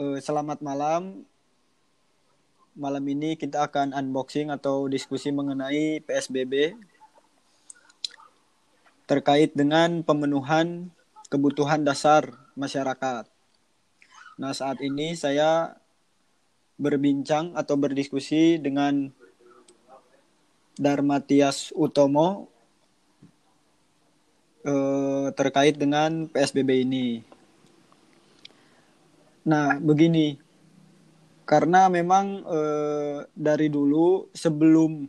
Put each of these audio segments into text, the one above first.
Uh, selamat malam. Malam ini kita akan unboxing atau diskusi mengenai PSBB terkait dengan pemenuhan kebutuhan dasar masyarakat. Nah, saat ini saya berbincang atau berdiskusi dengan Darmatias Utomo eh, terkait dengan PSBB ini. Nah, begini, karena memang eh, dari dulu sebelum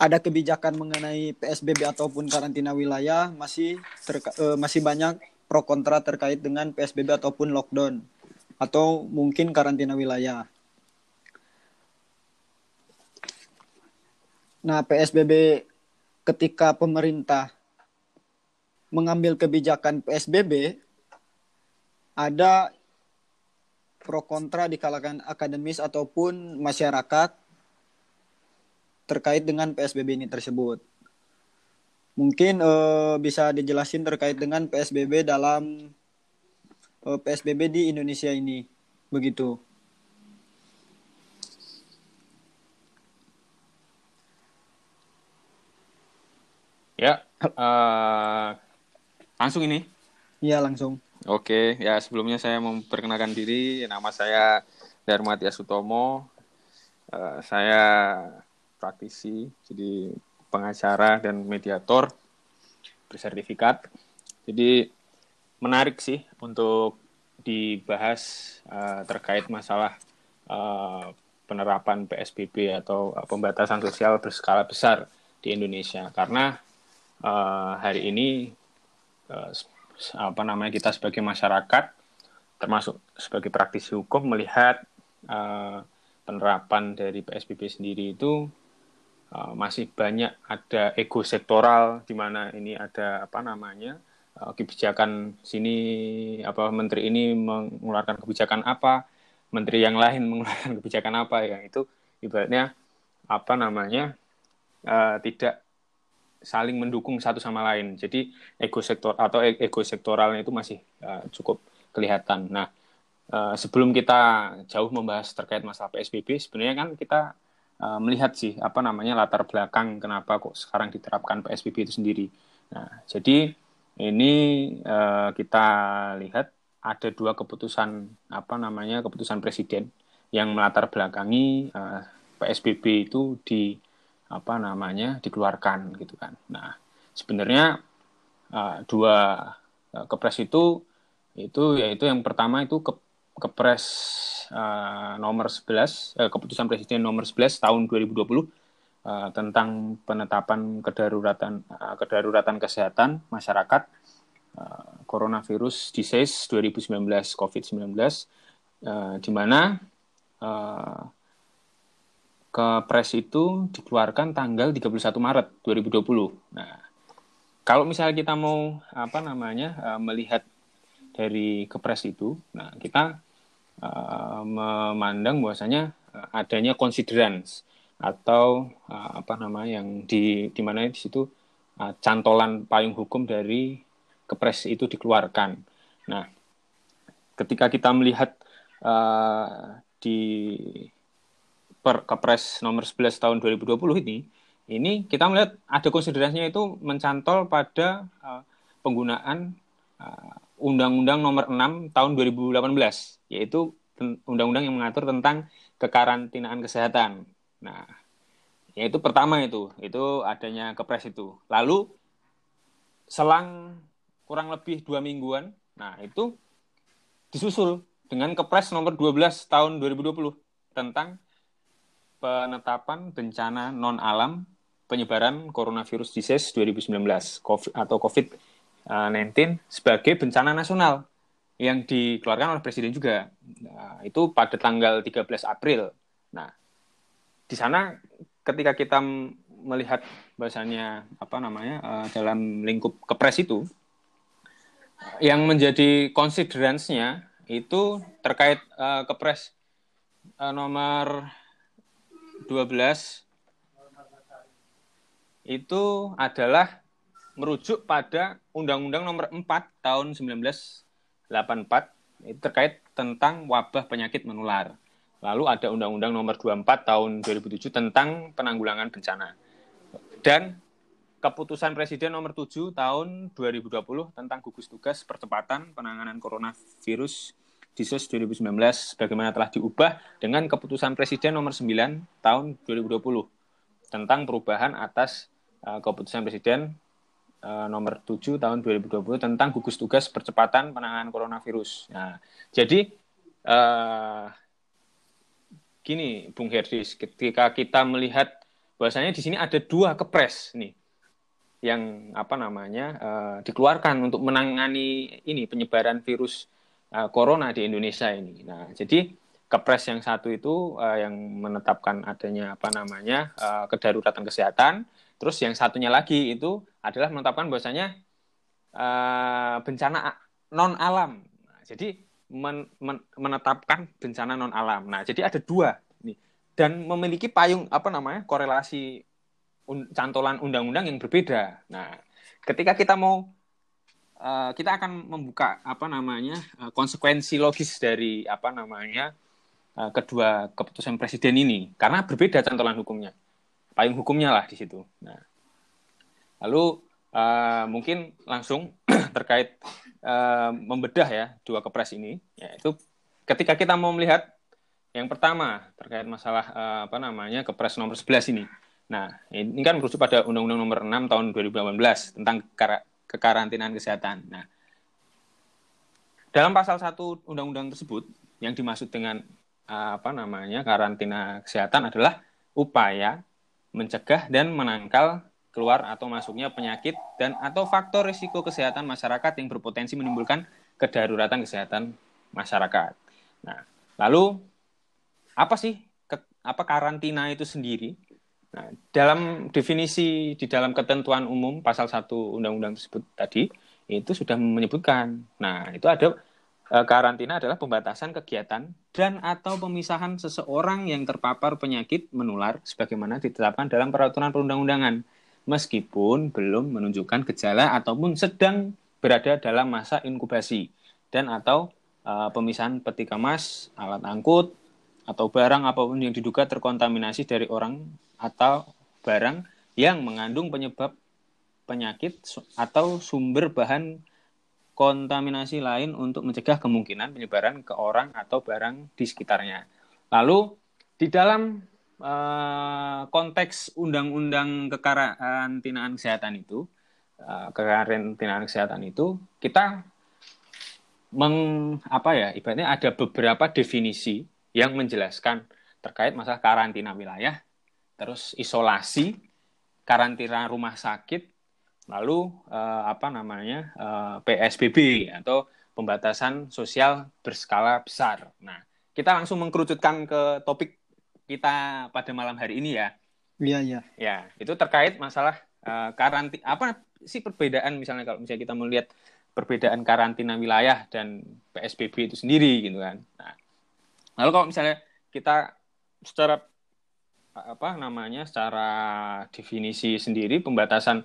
ada kebijakan mengenai PSBB ataupun karantina wilayah masih eh, masih banyak pro kontra terkait dengan PSBB ataupun lockdown atau mungkin karantina wilayah. Nah, PSBB ketika pemerintah mengambil kebijakan PSBB ada pro kontra di kalangan akademis ataupun masyarakat terkait dengan PSBB ini tersebut. Mungkin uh, bisa dijelasin terkait dengan PSBB dalam uh, eh, PSBB di Indonesia ini. Begitu. Ya, uh, langsung ini? Iya, langsung. Oke, ya sebelumnya saya memperkenalkan diri. Nama saya Darmati Asutomo. Uh, saya praktisi, jadi pengacara dan mediator bersertifikat. Jadi menarik sih untuk dibahas uh, terkait masalah uh, penerapan PSBB atau pembatasan sosial berskala besar di Indonesia karena uh, hari ini apa namanya kita sebagai masyarakat termasuk sebagai praktisi hukum melihat uh, penerapan dari PSBB sendiri itu uh, masih banyak ada ego sektoral di mana ini ada apa namanya uh, kebijakan sini apa menteri ini mengeluarkan kebijakan apa menteri yang lain mengeluarkan kebijakan apa yang itu ibaratnya apa namanya uh, tidak saling mendukung satu sama lain jadi ego sektor atau e-, ego sektoralnya itu masih uh, cukup kelihatan nah uh, sebelum kita jauh membahas terkait masalah PSBB sebenarnya kan kita uh, melihat sih apa namanya latar belakang kenapa kok sekarang diterapkan PSBB itu sendiri. Nah, jadi ini uh, kita lihat ada dua keputusan apa namanya keputusan presiden yang melatar belakangi uh, PSBB itu di apa namanya dikeluarkan gitu kan. Nah, sebenarnya uh, dua uh, kepres itu itu yaitu yang pertama itu ke Kepres uh, nomor 11 uh, keputusan presiden nomor 11 tahun 2020 uh, tentang penetapan kedaruratan uh, kedaruratan kesehatan masyarakat uh, coronavirus disease 2019 COVID-19 uh, di mana uh, Kepres itu dikeluarkan tanggal 31 Maret 2020. Nah, kalau misalnya kita mau apa namanya uh, melihat dari Kepres itu, nah kita uh, memandang bahwasanya uh, adanya considerance atau uh, apa namanya yang di di mana di situ uh, cantolan payung hukum dari kepres itu dikeluarkan. Nah, ketika kita melihat uh, di per kepres nomor 11 tahun 2020 ini, ini kita melihat ada konsiderasinya itu mencantol pada uh, penggunaan Undang-Undang Nomor 6 Tahun 2018, yaitu undang-undang yang mengatur tentang kekarantinaan kesehatan. Nah, yaitu pertama itu, itu adanya kepres itu. Lalu selang kurang lebih dua mingguan, nah itu disusul dengan kepres nomor 12 tahun 2020 tentang penetapan bencana non alam penyebaran coronavirus disease 2019 COVID, atau COVID 19 sebagai bencana nasional yang dikeluarkan oleh presiden juga. Nah, itu pada tanggal 13 April. Nah, di sana ketika kita melihat bahasanya apa namanya uh, dalam lingkup kepres itu yang menjadi considerance-nya itu terkait uh, kepres uh, nomor 12 itu adalah merujuk pada Undang-Undang Nomor 4 tahun 1984 itu terkait tentang wabah penyakit menular. Lalu ada Undang-Undang Nomor 24 Tahun 2007 tentang penanggulangan bencana. Dan Keputusan Presiden Nomor 7 Tahun 2020 tentang gugus tugas percepatan penanganan coronavirus DISUS 2019 bagaimana telah diubah dengan Keputusan Presiden Nomor 9 Tahun 2020 tentang perubahan atas uh, Keputusan Presiden uh, Nomor 7 Tahun 2020 tentang gugus tugas percepatan penanganan coronavirus. Nah, jadi uh, gini, Bung Herdis, ketika kita melihat bahwasanya di sini ada dua kepres nih yang apa namanya uh, dikeluarkan untuk menangani ini penyebaran virus uh, corona di Indonesia ini. Nah, jadi kepres yang satu itu uh, yang menetapkan adanya apa namanya uh, kedaruratan kesehatan, terus yang satunya lagi itu adalah menetapkan bahwasanya uh, bencana non alam. Nah, jadi men, men, menetapkan bencana non alam. Nah, jadi ada dua nih dan memiliki payung apa namanya korelasi un cantolan undang-undang yang berbeda. Nah, ketika kita mau uh, kita akan membuka apa namanya uh, konsekuensi logis dari apa namanya uh, kedua keputusan presiden ini. Karena berbeda cantolan hukumnya, payung hukumnya lah di situ. Nah, lalu uh, mungkin langsung terkait uh, membedah ya dua kepres ini, yaitu ketika kita mau melihat yang pertama terkait masalah uh, apa namanya kepres nomor 11 ini. Nah, ini kan merujuk pada Undang-Undang Nomor 6 Tahun 2018 tentang kekarantinaan kesehatan. Nah, dalam pasal 1 undang-undang tersebut yang dimaksud dengan apa namanya karantina kesehatan adalah upaya mencegah dan menangkal keluar atau masuknya penyakit dan atau faktor risiko kesehatan masyarakat yang berpotensi menimbulkan kedaruratan kesehatan masyarakat. Nah, lalu apa sih ke, apa karantina itu sendiri? Nah, dalam definisi di dalam ketentuan umum pasal 1 undang-undang tersebut tadi itu sudah menyebutkan. Nah, itu ada e, karantina adalah pembatasan kegiatan dan atau pemisahan seseorang yang terpapar penyakit menular sebagaimana ditetapkan dalam peraturan perundang-undangan meskipun belum menunjukkan gejala ataupun sedang berada dalam masa inkubasi dan atau e, pemisahan peti kemas, alat angkut atau barang apa pun yang diduga terkontaminasi dari orang atau barang yang mengandung penyebab penyakit atau sumber bahan kontaminasi lain untuk mencegah kemungkinan penyebaran ke orang atau barang di sekitarnya. Lalu di dalam uh, konteks undang-undang kekarantinaan kesehatan itu, uh, kekarantinaan kesehatan itu kita meng apa ya ibaratnya ada beberapa definisi yang menjelaskan terkait masalah karantina wilayah terus isolasi, karantina rumah sakit, lalu uh, apa namanya eh, PSBB atau pembatasan sosial berskala besar. Nah, kita langsung mengkerucutkan ke topik kita pada malam hari ini ya. Iya iya. Ya, itu terkait masalah uh, karantina. Apa sih perbedaan misalnya kalau misalnya kita melihat perbedaan karantina wilayah dan PSBB itu sendiri gitu kan. Nah, lalu kalau misalnya kita secara apa namanya secara definisi sendiri pembatasan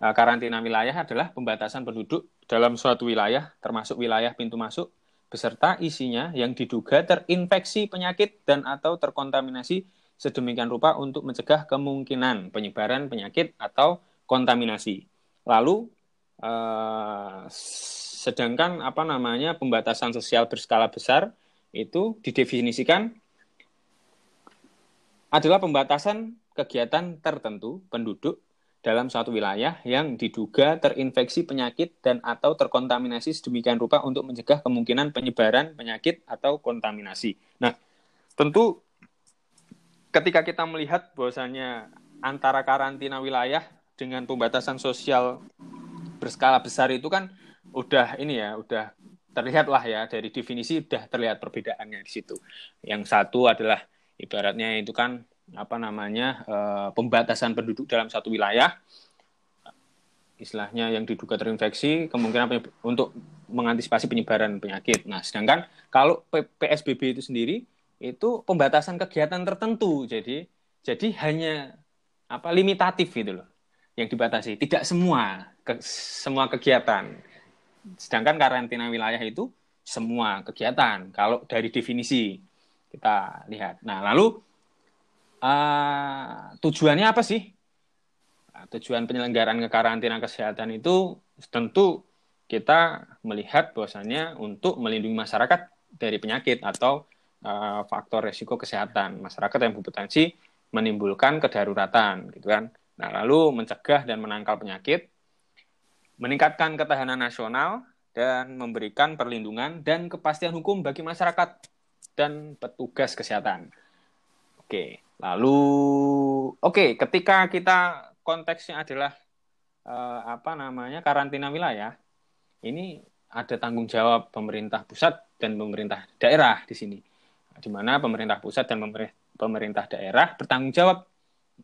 uh, karantina wilayah adalah pembatasan penduduk dalam suatu wilayah termasuk wilayah pintu masuk beserta isinya yang diduga terinfeksi penyakit dan atau terkontaminasi sedemikian rupa untuk mencegah kemungkinan penyebaran penyakit atau kontaminasi. Lalu uh, sedangkan apa namanya pembatasan sosial berskala besar itu didefinisikan adalah pembatasan kegiatan tertentu penduduk dalam suatu wilayah yang diduga terinfeksi penyakit dan atau terkontaminasi sedemikian rupa untuk mencegah kemungkinan penyebaran penyakit atau kontaminasi. Nah, tentu ketika kita melihat bahwasanya antara karantina wilayah dengan pembatasan sosial berskala besar itu kan udah ini ya, udah terlihat lah ya dari definisi udah terlihat perbedaannya di situ. Yang satu adalah ibaratnya itu kan apa namanya uh, pembatasan penduduk dalam satu wilayah istilahnya yang diduga terinfeksi kemungkinan untuk mengantisipasi penyebaran penyakit. Nah, sedangkan kalau PSBB itu sendiri itu pembatasan kegiatan tertentu. Jadi jadi hanya apa limitatif gitu loh yang dibatasi, tidak semua ke, semua kegiatan. Sedangkan karantina wilayah itu semua kegiatan. Kalau dari definisi kita lihat. Nah, lalu uh, tujuannya apa sih? Nah, tujuan penyelenggaraan kekarantinaan kesehatan itu tentu kita melihat bahwasannya untuk melindungi masyarakat dari penyakit atau uh, faktor resiko kesehatan masyarakat yang berpotensi menimbulkan kedaruratan gitu kan. Nah, lalu mencegah dan menangkal penyakit, meningkatkan ketahanan nasional dan memberikan perlindungan dan kepastian hukum bagi masyarakat dan petugas kesehatan. Oke, lalu oke, ketika kita konteksnya adalah uh, apa namanya karantina wilayah, ini ada tanggung jawab pemerintah pusat dan pemerintah daerah di sini, di mana pemerintah pusat dan pemerintah daerah bertanggung jawab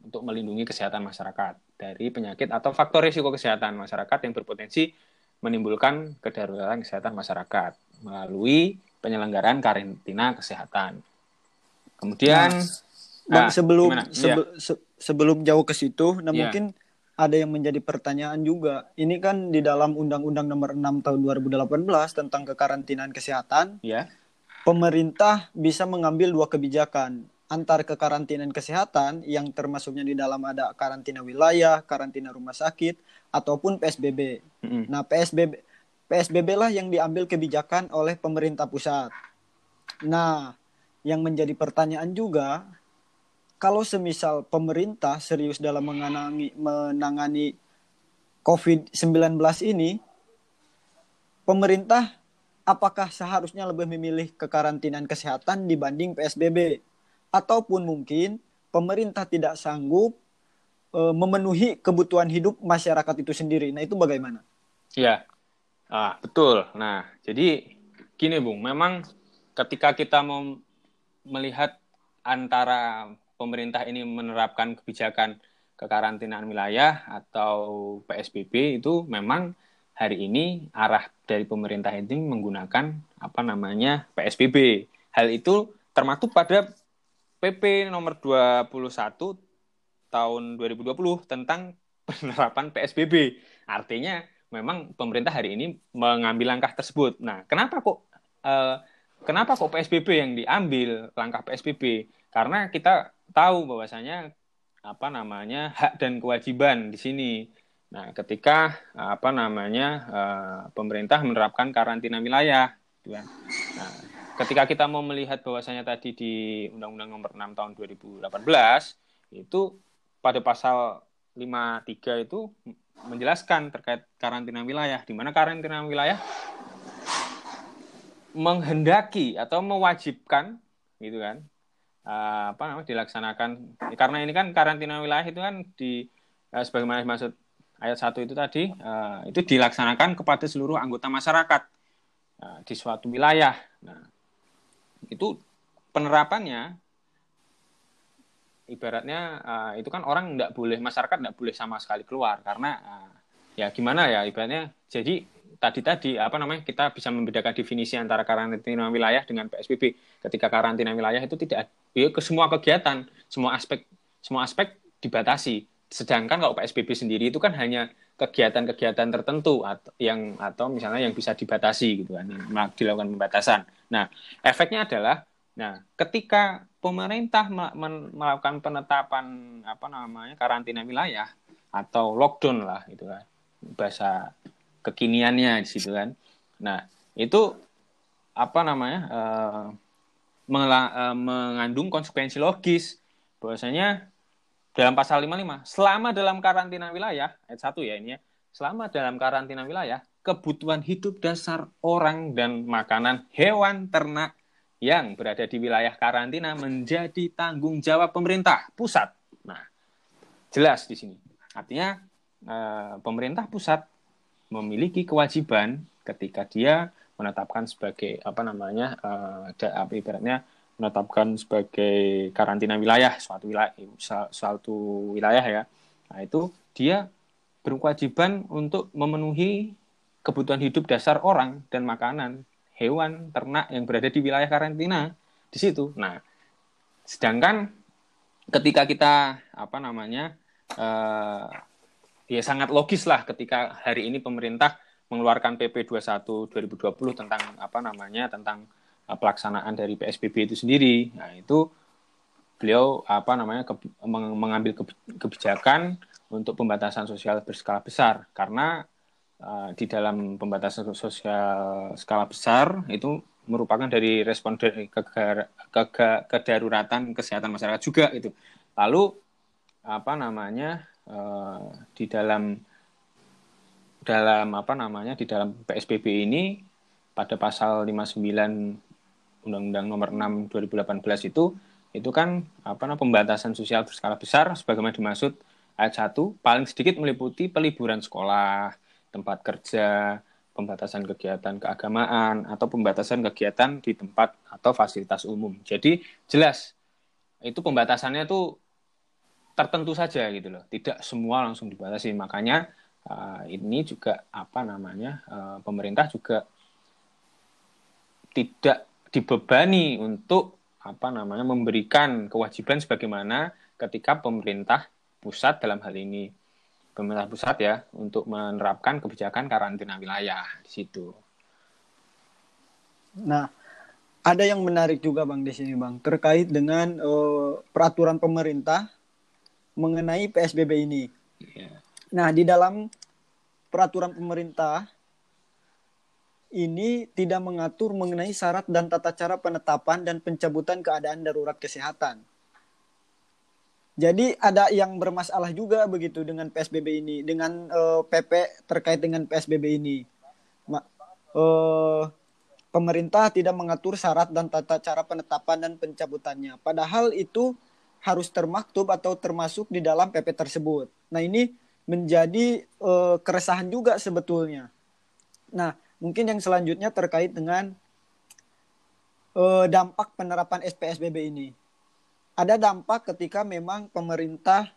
untuk melindungi kesehatan masyarakat dari penyakit atau faktor risiko kesehatan masyarakat yang berpotensi menimbulkan kedaruratan kesehatan masyarakat melalui penyelenggaraan karantina kesehatan. Kemudian, nah, nah sebelum sebe, ya. se, sebelum jauh ke situ, nah ya. mungkin ada yang menjadi pertanyaan juga. Ini kan di dalam Undang-Undang Nomor 6 Tahun 2018 tentang kekarantinaan kesehatan, ya. pemerintah bisa mengambil dua kebijakan antar kekarantinaan kesehatan yang termasuknya di dalam ada karantina wilayah, karantina rumah sakit, ataupun PSBB. Mm-hmm. Nah PSBB PSBB lah yang diambil kebijakan oleh pemerintah pusat. Nah yang menjadi pertanyaan juga kalau semisal pemerintah serius dalam menangani, menangani COVID-19 ini, pemerintah apakah seharusnya lebih memilih kekarantinaan kesehatan dibanding PSBB? Ataupun mungkin pemerintah tidak sanggup e, memenuhi kebutuhan hidup masyarakat itu sendiri. Nah, itu bagaimana? Ya, ah, betul. Nah, jadi gini Bung, memang ketika kita mau melihat antara pemerintah ini menerapkan kebijakan kekarantinaan wilayah atau PSBB itu memang hari ini arah dari pemerintah ini menggunakan apa namanya PSBB. Hal itu termaktub pada PP nomor 21 tahun 2020 tentang penerapan PSBB. Artinya memang pemerintah hari ini mengambil langkah tersebut. Nah, kenapa kok eh, kenapa kok PSBB yang diambil langkah PSBB? Karena kita tahu bahwasanya apa namanya hak dan kewajiban di sini. Nah, ketika apa namanya uh, pemerintah menerapkan karantina wilayah, gitu kan. Nah, ketika kita mau melihat bahwasanya tadi di Undang-Undang Nomor 6 Tahun 2018 itu pada pasal 53 itu menjelaskan terkait karantina wilayah, di mana karantina wilayah menghendaki atau mewajibkan gitu kan uh, apa namanya dilaksanakan karena ini kan karantina wilayah itu kan di uh, sebagaimana maksud ayat satu itu tadi uh, itu dilaksanakan kepada seluruh anggota masyarakat di suatu wilayah. Nah, itu penerapannya ibaratnya uh, itu kan orang tidak boleh masyarakat tidak boleh sama sekali keluar karena uh, ya gimana ya ibaratnya jadi tadi tadi apa namanya kita bisa membedakan definisi antara karantina wilayah dengan PSBB. Ketika karantina wilayah itu tidak ya ke semua kegiatan, semua aspek semua aspek dibatasi. Sedangkan kalau PSBB sendiri itu kan hanya kegiatan-kegiatan tertentu atau yang atau misalnya yang bisa dibatasi gitu kan, dilakukan pembatasan. Nah, efeknya adalah nah, ketika pemerintah melakukan penetapan apa namanya karantina wilayah atau lockdown lah itu kan bahasa kekiniannya di situ kan. Nah, itu apa namanya? Uh, mengandung konsekuensi logis bahwasanya dalam pasal 55 selama dalam karantina wilayah ayat 1 ya ini ya selama dalam karantina wilayah kebutuhan hidup dasar orang dan makanan hewan ternak yang berada di wilayah karantina menjadi tanggung jawab pemerintah pusat. Nah, jelas di sini. Artinya eh, pemerintah pusat memiliki kewajiban ketika dia menetapkan sebagai apa namanya apa ibaratnya menetapkan sebagai karantina wilayah suatu wilayah suatu wilayah ya nah itu dia berkewajiban untuk memenuhi kebutuhan hidup dasar orang dan makanan hewan ternak yang berada di wilayah karantina di situ nah sedangkan ketika kita apa namanya uh, ya sangat logis lah ketika hari ini pemerintah mengeluarkan PP 21 2020 tentang apa namanya tentang uh, pelaksanaan dari PSBB itu sendiri. Nah, itu beliau apa namanya ke, mengambil kebijakan untuk pembatasan sosial berskala besar karena uh, di dalam pembatasan sosial skala besar itu merupakan dari respon dari kedaruratan kesehatan masyarakat juga itu. Lalu apa namanya uh, di dalam dalam apa namanya di dalam PSBB ini pada pasal 59 Undang-Undang Nomor 6 2018 itu itu kan apa namanya pembatasan sosial berskala besar sebagaimana dimaksud ayat 1 paling sedikit meliputi peliburan sekolah, tempat kerja, pembatasan kegiatan keagamaan atau pembatasan kegiatan di tempat atau fasilitas umum. Jadi jelas itu pembatasannya tuh tertentu saja gitu loh. Tidak semua langsung dibatasi. Makanya uh, ini juga apa namanya uh, pemerintah juga tidak dibebani untuk apa namanya memberikan kewajiban sebagaimana ketika pemerintah pusat dalam hal ini pemerintah pusat ya untuk menerapkan kebijakan karantina wilayah di situ. Nah, ada yang menarik juga bang di sini bang terkait dengan uh, peraturan pemerintah mengenai PSBB ini. Yeah. Nah, di dalam peraturan pemerintah ini tidak mengatur mengenai syarat dan tata cara penetapan dan pencabutan keadaan darurat kesehatan. Jadi ada yang bermasalah juga begitu dengan PSBB ini, dengan uh, eh, PP terkait dengan PSBB ini. Ma uh, pemerintah tidak mengatur syarat dan tata cara penetapan dan pencabutannya. Padahal itu harus termaktub atau termasuk di dalam PP tersebut. Nah, ini menjadi uh, keresahan juga sebetulnya. Nah, mungkin yang selanjutnya terkait dengan uh, dampak penerapan SPSBB ini. Ada dampak ketika memang pemerintah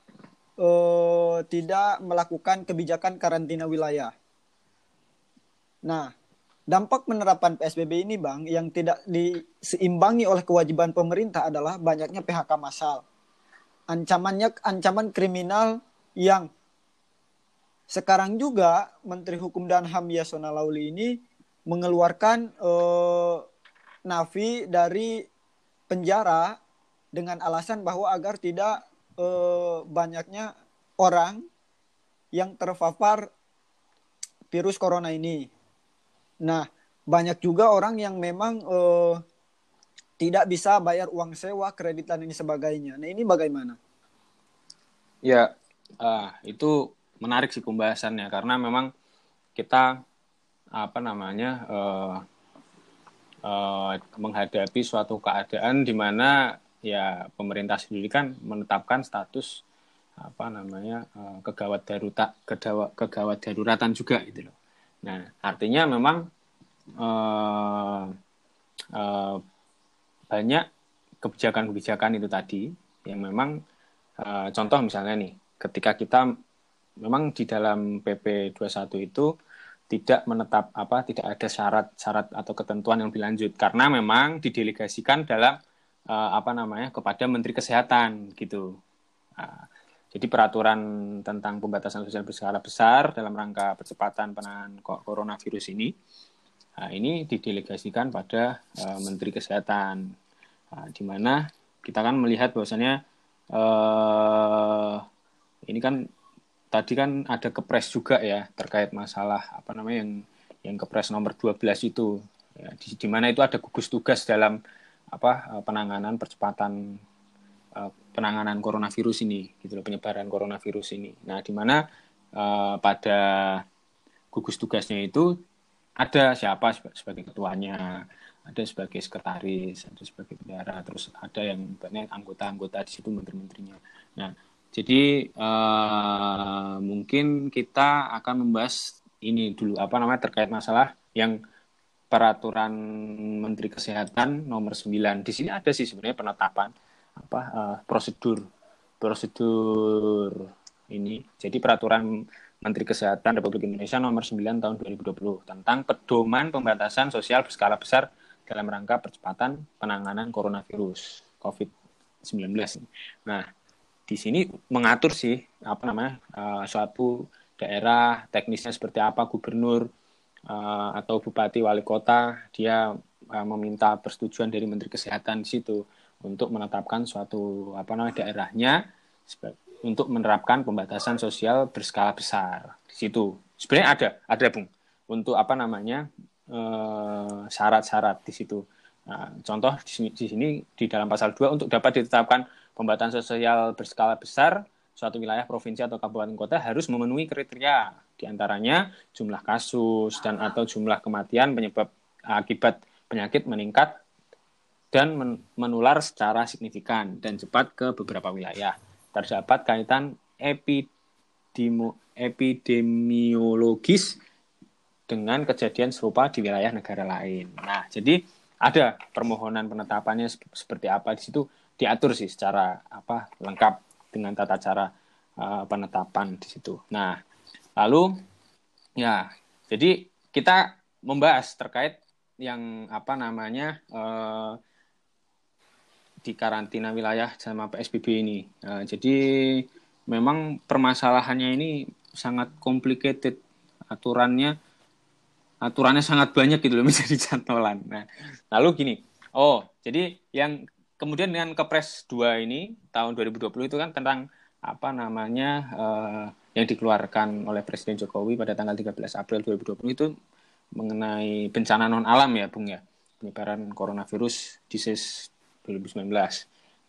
uh, tidak melakukan kebijakan karantina wilayah. Nah, dampak penerapan PSBB ini, Bang, yang tidak diseimbangi oleh kewajiban pemerintah adalah banyaknya PHK massal ancamannya ancaman kriminal yang sekarang juga Menteri Hukum dan HAM Yasona Lauli ini mengeluarkan eh, Nafi dari penjara dengan alasan bahwa agar tidak eh, banyaknya orang yang terpapar virus corona ini. Nah, banyak juga orang yang memang eh, tidak bisa bayar uang sewa, kredit dan ini sebagainya. Nah ini bagaimana? Ya, uh, itu menarik sih pembahasannya karena memang kita apa namanya uh, uh, menghadapi suatu keadaan di mana ya pemerintah sendiri kan menetapkan status apa namanya uh, kegawat darurat kegawat daruratan juga gitu loh. Nah artinya memang uh, uh, banyak kebijakan-kebijakan itu tadi yang memang uh, contoh misalnya nih ketika kita memang di dalam PP 21 itu tidak menetap apa tidak ada syarat-syarat atau ketentuan yang berlanjut karena memang didelegasikan dalam uh, apa namanya kepada Menteri Kesehatan gitu. Uh, jadi peraturan tentang pembatasan sosial berskala besar dalam rangka percepatan penanganan coronavirus ini Nah, ini didelegasikan pada uh, Menteri Kesehatan, nah, di mana kita kan melihat bahwasanya uh, ini kan tadi kan ada kepres juga ya terkait masalah apa namanya yang yang kepres nomor 12 itu, ya, di, di mana itu ada gugus tugas dalam apa penanganan percepatan uh, penanganan coronavirus ini, gitu loh penyebaran coronavirus ini. Nah, di mana uh, pada gugus tugasnya itu ada siapa sebagai ketuanya ada sebagai sekretaris ada sebagai bendara terus ada yang banyak anggota-anggota di situ menteri-menterinya nah jadi uh, mungkin kita akan membahas ini dulu apa namanya terkait masalah yang peraturan Menteri Kesehatan nomor 9 di sini ada sih sebenarnya penetapan apa uh, prosedur prosedur ini jadi peraturan Menteri Kesehatan Republik Indonesia nomor 9 tahun 2020 tentang pedoman pembatasan sosial berskala besar dalam rangka percepatan penanganan coronavirus COVID-19. Nah, di sini mengatur sih apa namanya uh, suatu daerah teknisnya seperti apa gubernur uh, atau bupati wali kota dia uh, meminta persetujuan dari menteri kesehatan di situ untuk menetapkan suatu apa namanya daerahnya untuk menerapkan pembatasan sosial berskala besar di situ. Sebenarnya ada ada bung untuk apa namanya eh, syarat-syarat di situ. Nah, contoh di sini, di sini di dalam pasal 2 untuk dapat ditetapkan pembatasan sosial berskala besar suatu wilayah provinsi atau kabupaten kota harus memenuhi kriteria di antaranya jumlah kasus dan atau jumlah kematian penyebab akibat penyakit meningkat dan menular secara signifikan dan cepat ke beberapa wilayah terdapat kaitan epidemo, epidemiologis dengan kejadian serupa di wilayah negara lain. Nah, jadi ada permohonan penetapannya seperti apa di situ diatur sih secara apa lengkap dengan tata cara uh, penetapan di situ. Nah, lalu ya, jadi kita membahas terkait yang apa namanya uh, di karantina wilayah sama PSBB ini. Uh, jadi memang permasalahannya ini sangat complicated aturannya aturannya sangat banyak gitu loh menjadi cantolan. Nah, lalu gini. Oh, jadi yang kemudian dengan Kepres 2 ini tahun 2020 itu kan tentang apa namanya uh, yang dikeluarkan oleh Presiden Jokowi pada tanggal 13 April 2020 itu mengenai bencana non alam ya, Bung ya. Penyebaran coronavirus disease 2019.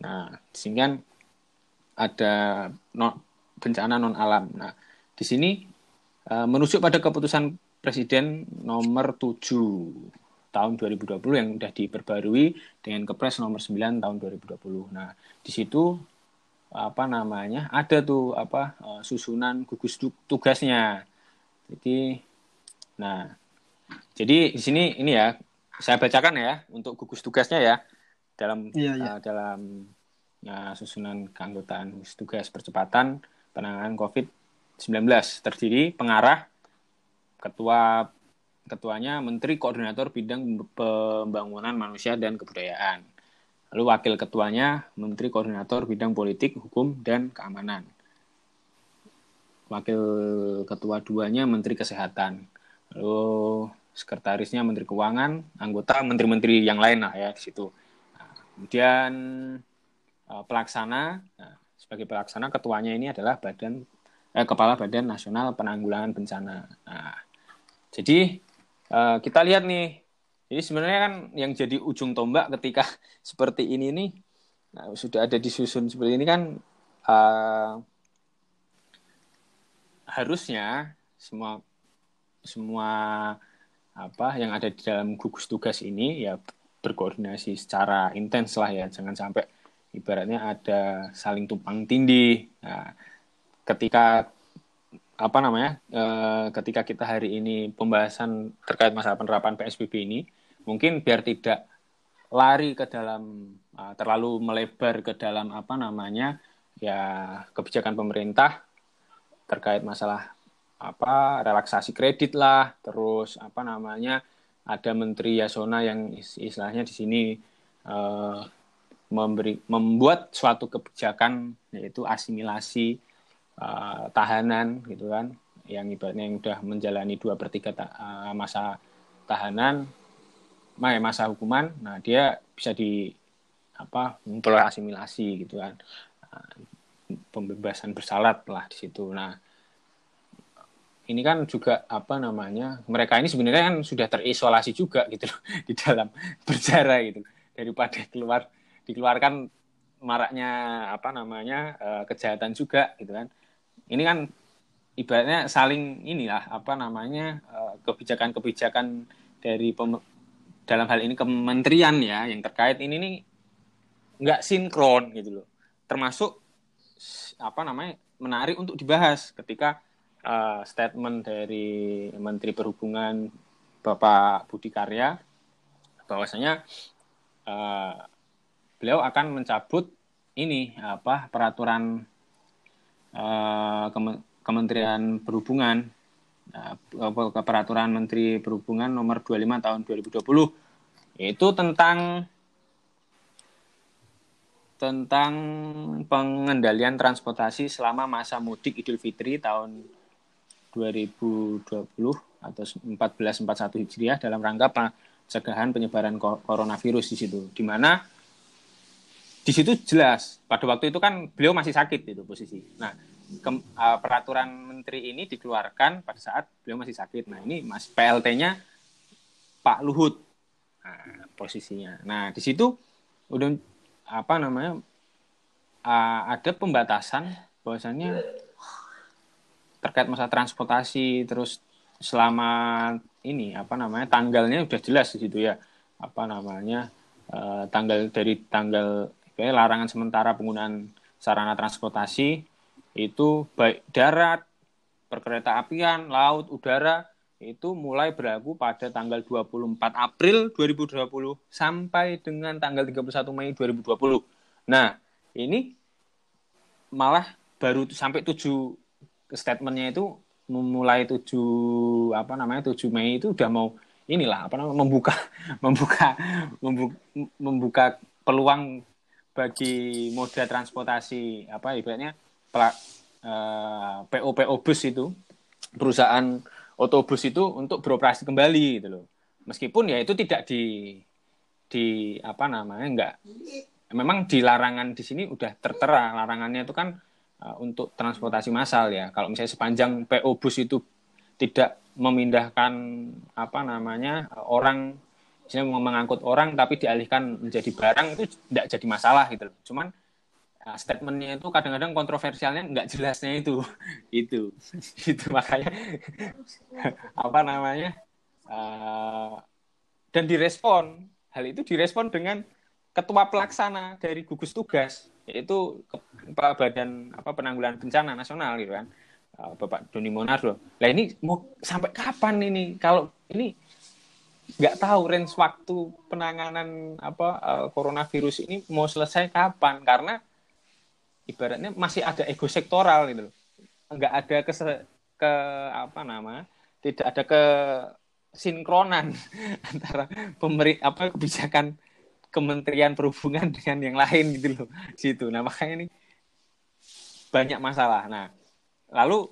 Nah, sehingga ada no, bencana non alam. Nah, di sini uh, pada keputusan Presiden nomor 7 tahun 2020 yang sudah diperbarui dengan Kepres nomor 9 tahun 2020. Nah, di situ apa namanya? Ada tuh apa uh, susunan gugus tugasnya. Jadi nah, jadi di sini ini ya saya bacakan ya untuk gugus tugasnya ya dalam iya, iya. Uh, dalam uh, susunan keanggotaan tugas percepatan penanganan COVID-19 terdiri pengarah ketua ketuanya Menteri Koordinator Bidang Pembangunan Manusia dan Kebudayaan. Lalu wakil ketuanya Menteri Koordinator Bidang Politik, Hukum, dan Keamanan. Wakil ketua duanya Menteri Kesehatan. Lalu sekretarisnya Menteri Keuangan, anggota menteri-menteri yang lain lah ya di situ. Kemudian uh, pelaksana, nah, sebagai pelaksana ketuanya ini adalah badan eh, kepala Badan Nasional Penanggulangan Bencana. Nah, jadi uh, kita lihat nih, jadi sebenarnya kan yang jadi ujung tombak ketika seperti ini nih, nah, sudah ada disusun seperti ini kan uh, harusnya semua semua apa yang ada di dalam gugus tugas ini ya berkoordinasi secara intens lah ya. Jangan sampai ibaratnya ada saling tumpang tindih. Nah, ketika apa namanya e, ketika kita hari ini pembahasan terkait masalah penerapan PSBB ini mungkin biar tidak lari ke dalam uh, terlalu melebar ke dalam apa namanya ya kebijakan pemerintah terkait masalah apa relaksasi kredit lah terus apa namanya ada Menteri Yasona yang istilahnya di sini uh, memberi membuat suatu kebijakan yaitu asimilasi uh, tahanan gitu kan. Yang ibaratnya yang sudah menjalani dua per tiga ta uh, masa tahanan masa hukuman nah dia bisa di apa memperoleh asimilasi gitu kan. Pembebasan bersalat lah di situ. Nah ini kan juga apa namanya mereka ini sebenarnya kan sudah terisolasi juga gitu loh di dalam berjara gitu. Daripada keluar dikeluarkan maraknya apa namanya kejahatan juga gitu kan ini kan ibaratnya saling inilah apa namanya uh, kebijakan-kebijakan dari pem dalam hal ini kementerian ya yang terkait ini nih nggak sinkron gitu loh. Termasuk apa namanya menarik untuk dibahas ketika uh, statement dari Menteri Perhubungan Bapak Budi Karya bahwasanya uh, beliau akan mencabut ini apa peraturan uh, Kementerian Perhubungan uh, peraturan Menteri Perhubungan nomor 25 tahun 2020 yaitu tentang tentang pengendalian transportasi selama masa mudik Idul Fitri tahun 2020 atau 1441 Hijriah dalam rangka pencegahan penyebaran coronavirus di situ. Di mana di situ jelas pada waktu itu kan beliau masih sakit itu posisi. Nah, ke, uh, peraturan menteri ini dikeluarkan pada saat beliau masih sakit. Nah, ini Mas PLT-nya Pak Luhut. Nah, posisinya. Nah, di situ udah apa namanya? Uh, ada pembatasan bahwasannya terkait masa transportasi terus selama ini apa namanya tanggalnya sudah jelas di situ ya apa namanya uh, tanggal dari tanggal larangan sementara penggunaan sarana transportasi itu baik darat perkereta apian laut udara itu mulai berlaku pada tanggal 24 April 2020 sampai dengan tanggal 31 Mei 2020. Nah, ini malah baru sampai tujuh statementnya itu memulai 7 apa namanya 7 Mei itu udah mau inilah apa namanya membuka membuka membuka, membuka peluang bagi moda transportasi apa ibaratnya pelak, eh, PO PO bus itu perusahaan otobus itu untuk beroperasi kembali gitu loh. Meskipun ya itu tidak di di apa namanya enggak memang di larangan di sini udah tertera larangannya itu kan uh, untuk transportasi massal ya. Kalau misalnya sepanjang PO bus itu tidak memindahkan apa namanya orang misalnya mengangkut orang tapi dialihkan menjadi barang itu tidak jadi masalah gitu loh. Cuman uh, statementnya itu kadang-kadang kontroversialnya nggak jelasnya itu. Itu. Itu makanya apa namanya uh, dan direspon. Hal itu direspon dengan ketua pelaksana dari gugus tugas yaitu kepala badan apa penanggulangan bencana nasional gitu kan. Uh, Bapak Doni Monardo. Lah ini mau sampai kapan ini? Kalau ini nggak tahu range waktu penanganan apa uh, coronavirus ini mau selesai kapan. Karena ibaratnya masih ada ego sektoral gitu. Nggak ada ke ke apa nama tidak ada ke sinkronan antara pemerintah apa kebijakan Kementerian Perhubungan dengan yang lain gitu loh. Situ. Nah makanya ini banyak masalah. Nah lalu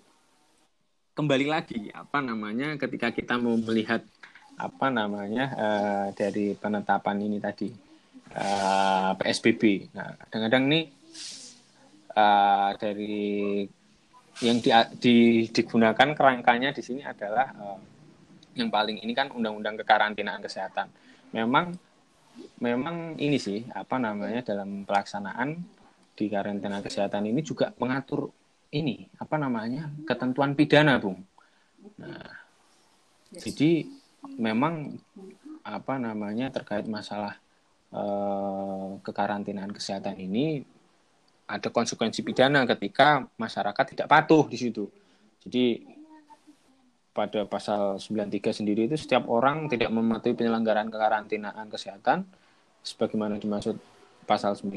kembali lagi apa namanya ketika kita mau melihat apa namanya uh, dari penetapan ini tadi uh, eh, PSBB nah kadang-kadang nih uh, dari yang di, di, digunakan kerangkanya di sini adalah uh, yang paling ini kan undang-undang kekarantinaan kesehatan. Memang memang ini sih apa namanya dalam pelaksanaan di karantina kesehatan ini juga mengatur ini apa namanya ketentuan pidana bung. Nah jadi memang apa namanya terkait masalah eh, kekarantinaan kesehatan ini ada konsekuensi pidana ketika masyarakat tidak patuh di situ. Jadi pada pasal 93 sendiri itu setiap orang tidak mematuhi penyelenggaraan kekarantinaan kesehatan sebagaimana dimaksud pasal 9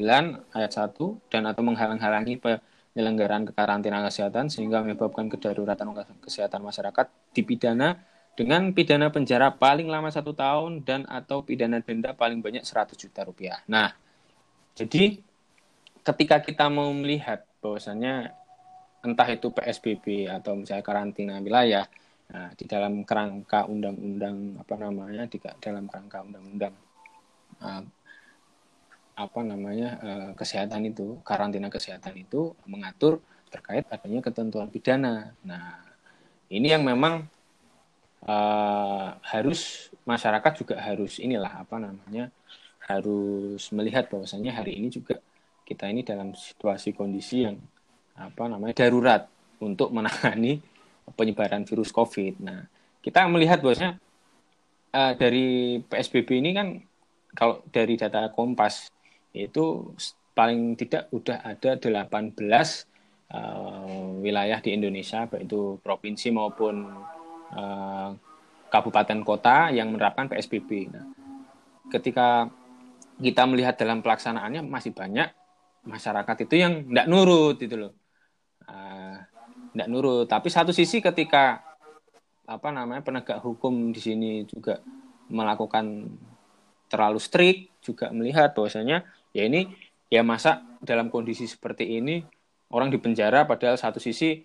ayat 1 dan atau menghalang-halangi penyelenggaraan kekarantinaan kesehatan sehingga menyebabkan kedaruratan kesehatan masyarakat dipidana dengan pidana penjara paling lama satu tahun dan atau pidana denda paling banyak 100 juta rupiah. Nah, jadi ketika kita mau melihat bahwasannya entah itu PSBB atau misalnya karantina wilayah Nah, di dalam kerangka undang-undang apa namanya di dalam kerangka undang-undang uh, apa namanya uh, kesehatan itu karantina kesehatan itu mengatur terkait adanya ketentuan pidana. Nah, ini yang memang uh, harus masyarakat juga harus inilah apa namanya harus melihat bahwasanya hari ini juga kita ini dalam situasi kondisi yang apa namanya darurat untuk menangani penyebaran virus COVID. Nah, kita melihat bahwasanya uh, dari PSBB ini kan kalau dari data Kompas itu paling tidak udah ada 18 uh, eh, wilayah di Indonesia baik itu provinsi maupun uh, kabupaten kota yang menerapkan PSBB. Nah, ketika kita melihat dalam pelaksanaannya masih banyak masyarakat itu yang tidak nurut itu loh. Uh, tidak nurut. Tapi satu sisi ketika apa namanya penegak hukum di sini juga melakukan terlalu strict juga melihat bahwasanya ya ini ya masa dalam kondisi seperti ini orang dipenjara padahal satu sisi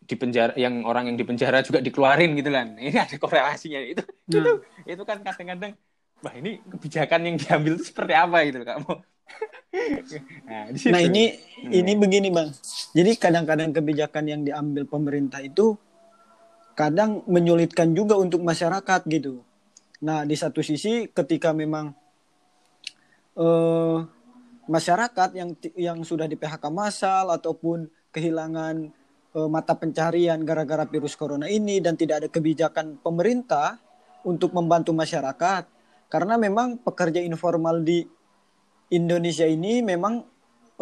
di penjara yang orang yang di penjara juga dikeluarin gitu kan. Ini ada korelasinya. Itu nah. itu itu kan kadang-kadang wah ini kebijakan yang diambil itu seperti apa gitu kamu nah, nah ini hmm. ini begini bang. Jadi kadang-kadang kebijakan yang diambil pemerintah itu kadang menyulitkan juga untuk masyarakat gitu. Nah di satu sisi ketika memang uh, masyarakat yang yang sudah di PHK massal ataupun kehilangan uh, mata pencarian gara-gara virus corona ini dan tidak ada kebijakan pemerintah untuk membantu masyarakat karena memang pekerja informal di Indonesia ini memang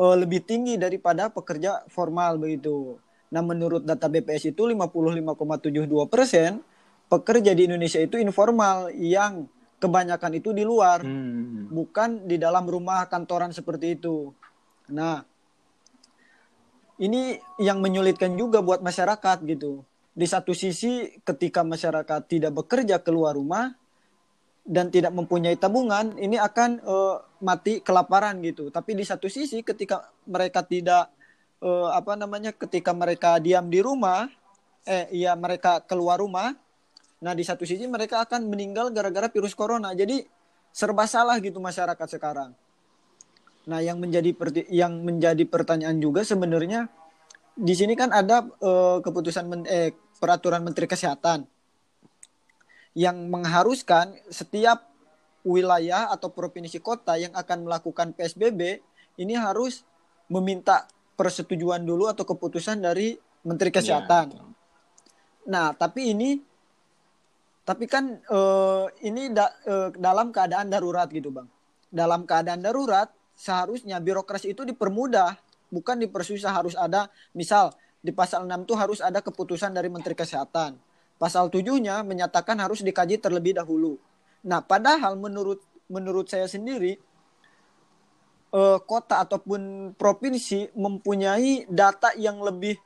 uh, lebih tinggi daripada pekerja formal begitu. Nah menurut data BPS itu 55,72 persen pekerja di Indonesia itu informal yang kebanyakan itu di luar, hmm. bukan di dalam rumah kantoran seperti itu. Nah ini yang menyulitkan juga buat masyarakat gitu. Di satu sisi ketika masyarakat tidak bekerja keluar rumah dan tidak mempunyai tabungan, ini akan uh, mati kelaparan gitu. Tapi di satu sisi ketika mereka tidak uh, apa namanya ketika mereka diam di rumah, eh ya mereka keluar rumah, nah di satu sisi mereka akan meninggal gara-gara virus corona. Jadi serba salah gitu masyarakat sekarang. Nah, yang menjadi yang menjadi pertanyaan juga sebenarnya di sini kan ada uh, keputusan men eh, peraturan Menteri Kesehatan yang mengharuskan setiap wilayah atau provinsi kota yang akan melakukan PSBB ini harus meminta persetujuan dulu atau keputusan dari Menteri iya, Kesehatan. Ya, nah, tapi ini tapi kan uh, ini da, uh, dalam keadaan darurat gitu, Bang. Dalam keadaan darurat seharusnya birokrasi itu dipermudah, bukan dipersusah harus ada misal di pasal 6 itu harus ada keputusan dari Menteri Kesehatan. Pasal 7-nya menyatakan harus dikaji terlebih dahulu. Nah, padahal menurut menurut saya sendiri eh, kota ataupun provinsi mempunyai data yang lebih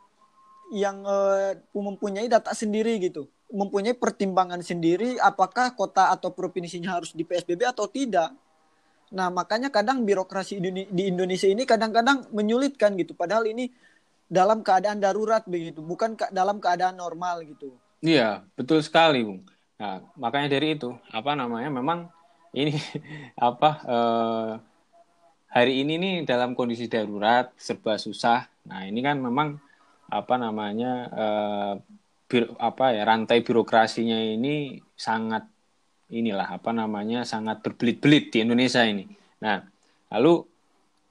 yang eh, mempunyai data sendiri gitu. Mempunyai pertimbangan sendiri apakah kota atau provinsinya harus di PSBB atau tidak Nah, makanya kadang birokrasi di Indonesia ini kadang-kadang menyulitkan gitu. Padahal ini dalam keadaan darurat begitu, bukan dalam keadaan normal gitu. Iya, betul sekali, Bung. Nah, makanya dari itu, apa namanya? Memang ini apa eh, hari ini nih dalam kondisi darurat serba susah. Nah, ini kan memang apa namanya eh, bir, apa ya rantai birokrasinya ini sangat inilah apa namanya sangat berbelit-belit di Indonesia ini. Nah, lalu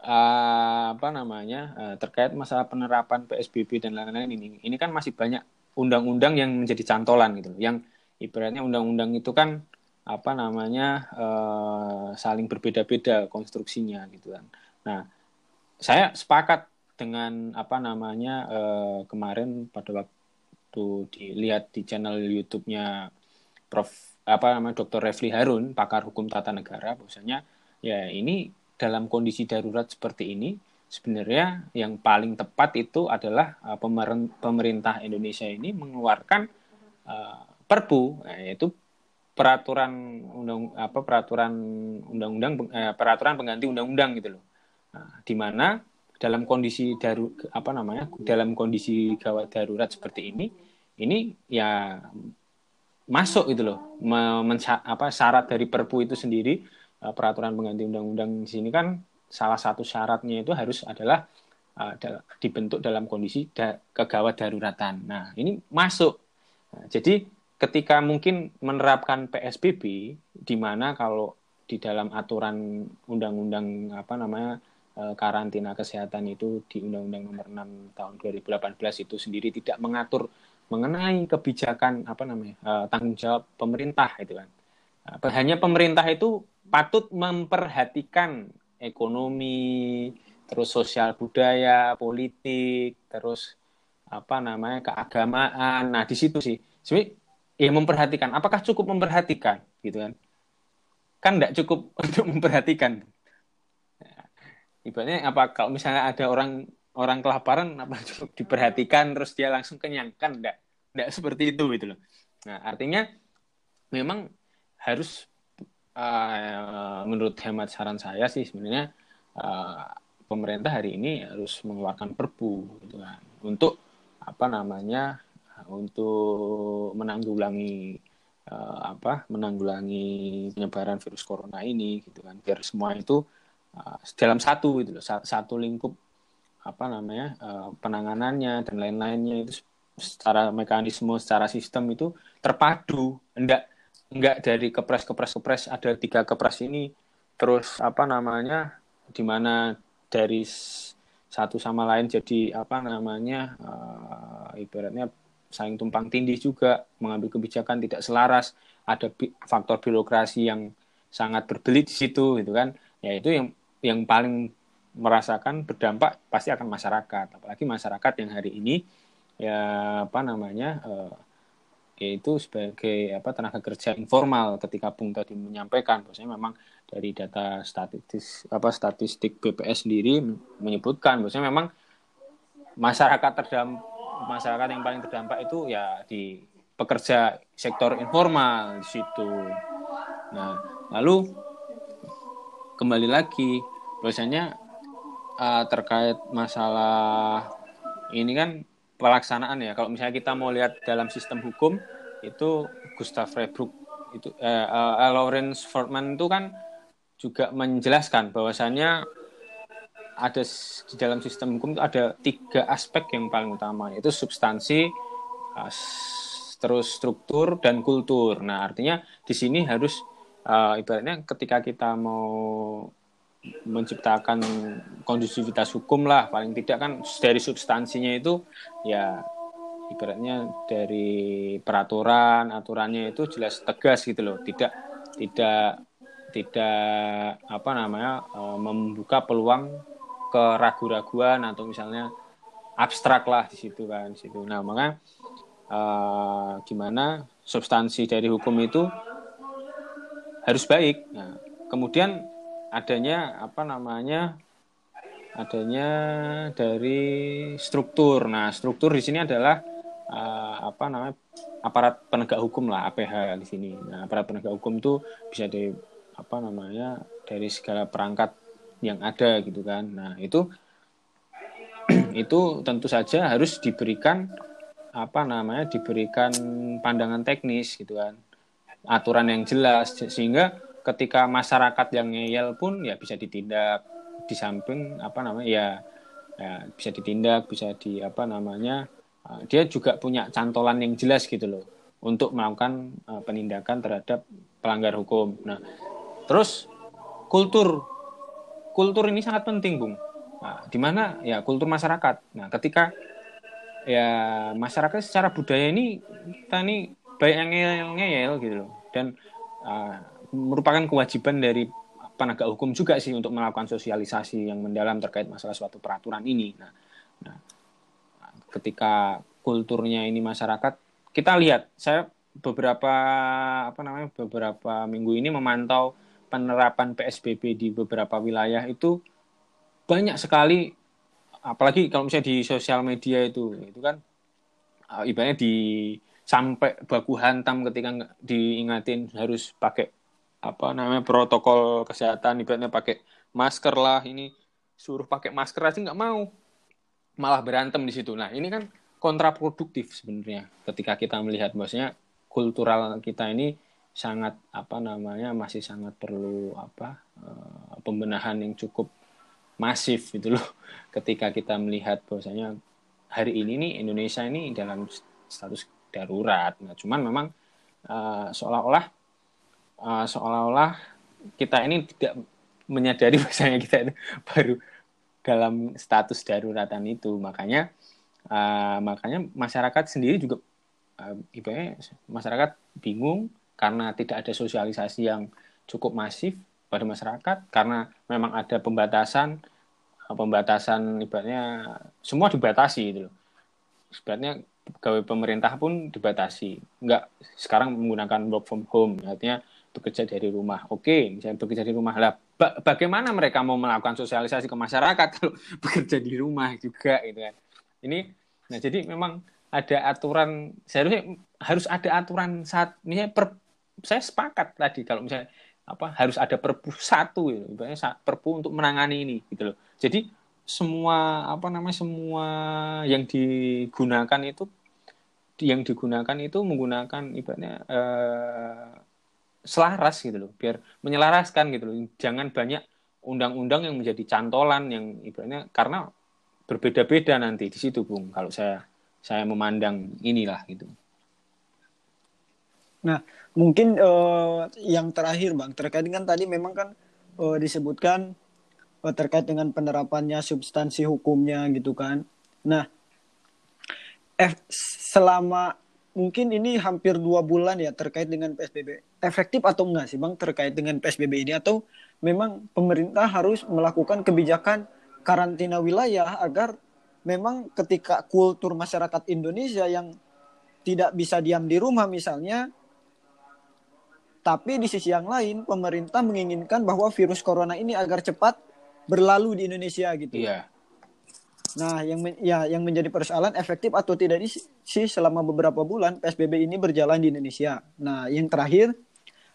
uh, apa namanya uh, terkait masalah penerapan PSBB dan lain-lain ini, ini kan masih banyak undang-undang yang menjadi cantolan gitu, yang ibaratnya undang-undang itu kan apa namanya uh, saling berbeda-beda konstruksinya gitu kan. Nah, saya sepakat dengan apa namanya uh, kemarin pada waktu dilihat di channel YouTube-nya Prof apa namanya Dr. Refli Harun, pakar hukum tata negara, bahwasanya ya ini dalam kondisi darurat seperti ini sebenarnya yang paling tepat itu adalah uh, pemerintah Indonesia ini mengeluarkan uh, Perpu, yaitu peraturan undang apa peraturan undang-undang eh, peraturan pengganti undang-undang gitu loh. Nah, di mana dalam kondisi daru apa namanya dalam kondisi gawat darurat seperti ini ini ya masuk gitu loh apa syarat dari Perpu itu sendiri uh, peraturan pengganti undang-undang di sini kan salah satu syaratnya itu harus adalah uh, dibentuk dalam kondisi da kegawat daruratan. Nah, ini masuk. Nah, jadi ketika mungkin menerapkan PSBB di mana kalau di dalam aturan undang-undang apa namanya karantina kesehatan itu di Undang-Undang Nomor 6 tahun 2018 itu sendiri tidak mengatur mengenai kebijakan apa namanya uh, tanggung jawab pemerintah itu kan. Uh, hanya pemerintah itu patut memperhatikan ekonomi terus sosial budaya politik terus apa namanya keagamaan. Nah di situ sih sebenarnya ya memperhatikan. Apakah cukup memperhatikan gitu kan? Kan tidak cukup untuk memperhatikan. Ibaratnya apa kalau misalnya ada orang orang kelaparan apa cukup diperhatikan terus dia langsung kenyang kan enggak enggak seperti itu gitu loh. Nah artinya memang harus uh, menurut hemat saran saya sih sebenarnya uh, pemerintah hari ini harus mengeluarkan perpu gitu kan. Untuk apa namanya untuk menanggulangi uh, apa menanggulangi penyebaran virus corona ini gitu kan. Biar semua itu uh, dalam satu gitu loh satu lingkup apa namanya uh, penanganannya dan lain-lainnya itu secara mekanisme secara sistem itu terpadu. Enggak enggak dari kepres kepres kepres ada tiga kepres ini. Terus apa namanya di mana dari satu sama lain jadi apa namanya uh, ibaratnya saling tumpang tindih juga mengambil kebijakan tidak selaras. Ada bi faktor birokrasi yang sangat berbelit di situ gitu kan. Ya itu yang yang paling merasakan berdampak pasti akan masyarakat apalagi masyarakat yang hari ini ya apa namanya uh, yaitu sebagai apa tenaga kerja informal ketika Bung tadi menyampaikan bahwasanya memang dari data statistik apa statistik BPS sendiri menyebutkan bahwasanya memang masyarakat terdampak masyarakat yang paling terdampak itu ya di pekerja sektor informal di situ. Nah, lalu kembali lagi bahwasanya uh, terkait masalah ini kan pelaksanaan ya. Kalau misalnya kita mau lihat dalam sistem hukum itu Gustav Freiburg itu eh, uh, Lawrence Fortman itu kan juga menjelaskan bahwasannya ada di dalam sistem hukum itu ada tiga aspek yang paling utama yaitu substansi uh, terus struktur dan kultur. Nah artinya di sini harus uh, ibaratnya ketika kita mau menciptakan kondusivitas hukum lah. Paling tidak kan dari substansinya itu ya ibaratnya dari peraturan aturannya itu jelas tegas gitu loh. Tidak tidak tidak apa namanya uh, membuka peluang keraguan-raguan atau misalnya abstrak lah di situ kan di situ. Nah maka uh, gimana substansi dari hukum itu harus baik. Nah kemudian adanya apa namanya adanya dari struktur. Nah, struktur di sini adalah uh, apa namanya aparat penegak hukum lah APH di sini. Nah, aparat penegak hukum itu bisa dari apa namanya dari segala perangkat yang ada gitu kan. Nah, itu itu tentu saja harus diberikan apa namanya diberikan pandangan teknis gitu kan. Aturan yang jelas sehingga ketika masyarakat yang ngeyel pun ya bisa ditindak di samping apa namanya ya, ya bisa ditindak bisa di apa namanya uh, dia juga punya cantolan yang jelas gitu loh untuk melakukan uh, penindakan terhadap pelanggar hukum. Nah, terus kultur kultur ini sangat penting, Bung. Nah, di mana ya kultur masyarakat. Nah, ketika ya masyarakat secara budaya ini kita ini baik yang ngeyel-ngeyel gitu loh dan uh, merupakan kewajiban dari penegak hukum juga sih untuk melakukan sosialisasi yang mendalam terkait masalah suatu peraturan ini. Nah, nah ketika kulturnya ini masyarakat, kita lihat saya beberapa apa namanya beberapa minggu ini memantau penerapan PSBB di beberapa wilayah itu banyak sekali apalagi kalau misalnya di sosial media itu itu kan ibaratnya di sampai baku hantam ketika diingatin harus pakai apa namanya protokol kesehatan ibaratnya pakai masker lah ini suruh pakai masker aja nggak mau. Malah berantem di situ. Nah ini kan kontraproduktif sebenarnya ketika kita melihat. Bahwasanya kultural kita ini sangat apa namanya masih sangat perlu apa uh, pembenahan yang cukup masif gitu loh. Ketika kita melihat bahwasanya hari ini nih Indonesia ini dalam status darurat. Nah cuman memang uh, seolah-olah uh, seolah-olah kita ini tidak menyadari bahwasanya kita itu baru dalam status daruratan itu makanya uh, makanya masyarakat sendiri juga uh, ibaratnya masyarakat bingung karena tidak ada sosialisasi yang cukup masif pada masyarakat karena memang ada pembatasan pembatasan ibaratnya semua dibatasi loh. Sebenarnya pegawai pemerintah pun dibatasi. Enggak sekarang menggunakan work from home artinya bekerja dari rumah. Oke, misalnya bekerja di rumah lah. Ba bagaimana mereka mau melakukan sosialisasi ke masyarakat kalau bekerja di rumah juga gitu kan. Ini nah jadi memang ada aturan seharusnya harus ada aturan saat misalnya per, saya sepakat tadi kalau misalnya apa harus ada perpu satu gitu, perpu untuk menangani ini gitu loh. Jadi semua apa namanya semua yang digunakan itu yang digunakan itu menggunakan ibaratnya uh, selaras gitu loh biar menyelaraskan gitu loh. Jangan banyak undang-undang yang menjadi cantolan yang ibaratnya karena berbeda-beda nanti di situ bung kalau saya saya memandang inilah gitu. Nah mungkin uh, yang terakhir bang terkait dengan tadi memang kan uh, disebutkan uh, terkait dengan penerapannya substansi hukumnya gitu kan. Nah eh, selama mungkin ini hampir dua bulan ya terkait dengan PSBB efektif atau enggak sih bang terkait dengan PSBB ini atau memang pemerintah harus melakukan kebijakan karantina wilayah agar memang ketika kultur masyarakat Indonesia yang tidak bisa diam di rumah misalnya tapi di sisi yang lain pemerintah menginginkan bahwa virus corona ini agar cepat berlalu di Indonesia gitu. Iya. Nah, yang ya yang menjadi persoalan efektif atau tidak sih selama beberapa bulan PSBB ini berjalan di Indonesia. Nah, yang terakhir,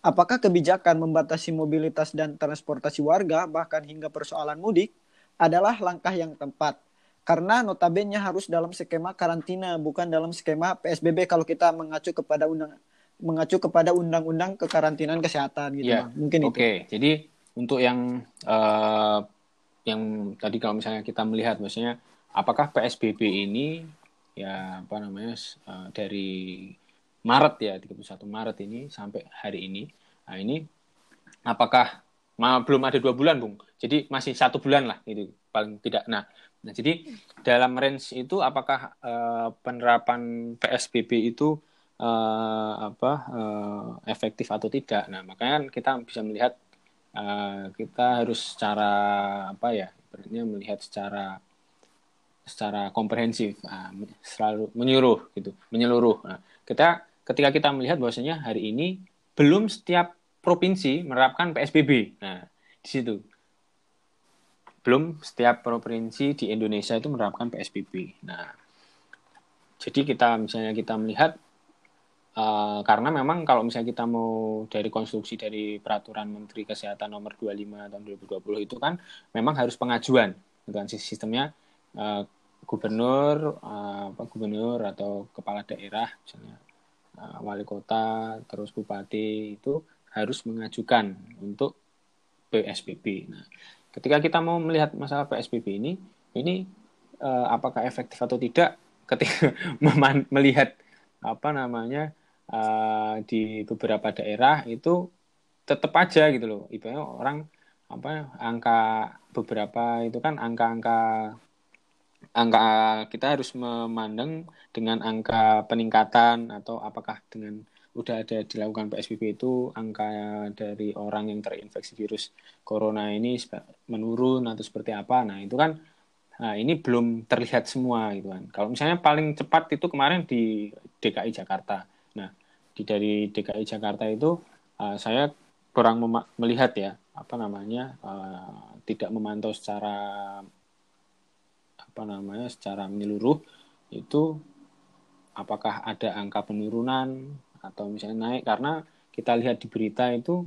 apakah kebijakan membatasi mobilitas dan transportasi warga bahkan hingga persoalan mudik adalah langkah yang tepat? Karena notabene harus dalam skema karantina bukan dalam skema PSBB kalau kita mengacu kepada undang mengacu kepada undang-undang kekarantinaan kesehatan gitu, ya. Mungkin Oke, itu. Oke, jadi untuk yang uh, yang tadi kalau misalnya kita melihat maksudnya apakah PSBB ini ya apa namanya uh, dari Maret ya 31 Maret ini sampai hari ini nah ini apakah belum ada dua bulan bung. Jadi masih satu bulan lah itu paling tidak. Nah nah jadi dalam range itu apakah uh, penerapan PSBB itu uh, apa uh, efektif atau tidak? Nah makanya kan kita bisa melihat uh, kita harus secara apa ya berarti melihat secara secara komprehensif uh, selalu menyuruh gitu menyeluruh. Nah, kita ketika kita melihat bahwasanya hari ini belum setiap provinsi menerapkan PSBB nah di situ. Belum setiap provinsi di Indonesia itu menerapkan PSBB nah jadi kita misalnya kita melihat Uh, karena memang kalau misalnya kita mau dari konstruksi dari peraturan Menteri Kesehatan nomor 25 tahun 2020 itu kan memang harus pengajuan dengan sistemnya uh, gubernur uh, apa gubernur atau kepala daerah misalnya uh, wali kota terus bupati itu harus mengajukan untuk PSBB. Nah, ketika kita mau melihat masalah PSBB ini ini uh, apakah efektif atau tidak ketika melihat apa namanya uh, di beberapa daerah itu tetap aja gitu loh. Ibaratnya orang apa angka beberapa itu kan angka-angka angka kita harus memandang dengan angka peningkatan atau apakah dengan udah ada dilakukan PSBB itu angka dari orang yang terinfeksi virus corona ini menurun atau seperti apa. Nah itu kan nah ini belum terlihat semua gitu kan. Kalau misalnya paling cepat itu kemarin di DKI Jakarta Nah, di dari DKI Jakarta itu uh, saya kurang melihat ya apa namanya uh, tidak memantau secara apa namanya secara menyeluruh itu apakah ada angka penurunan atau misalnya naik karena kita lihat di berita itu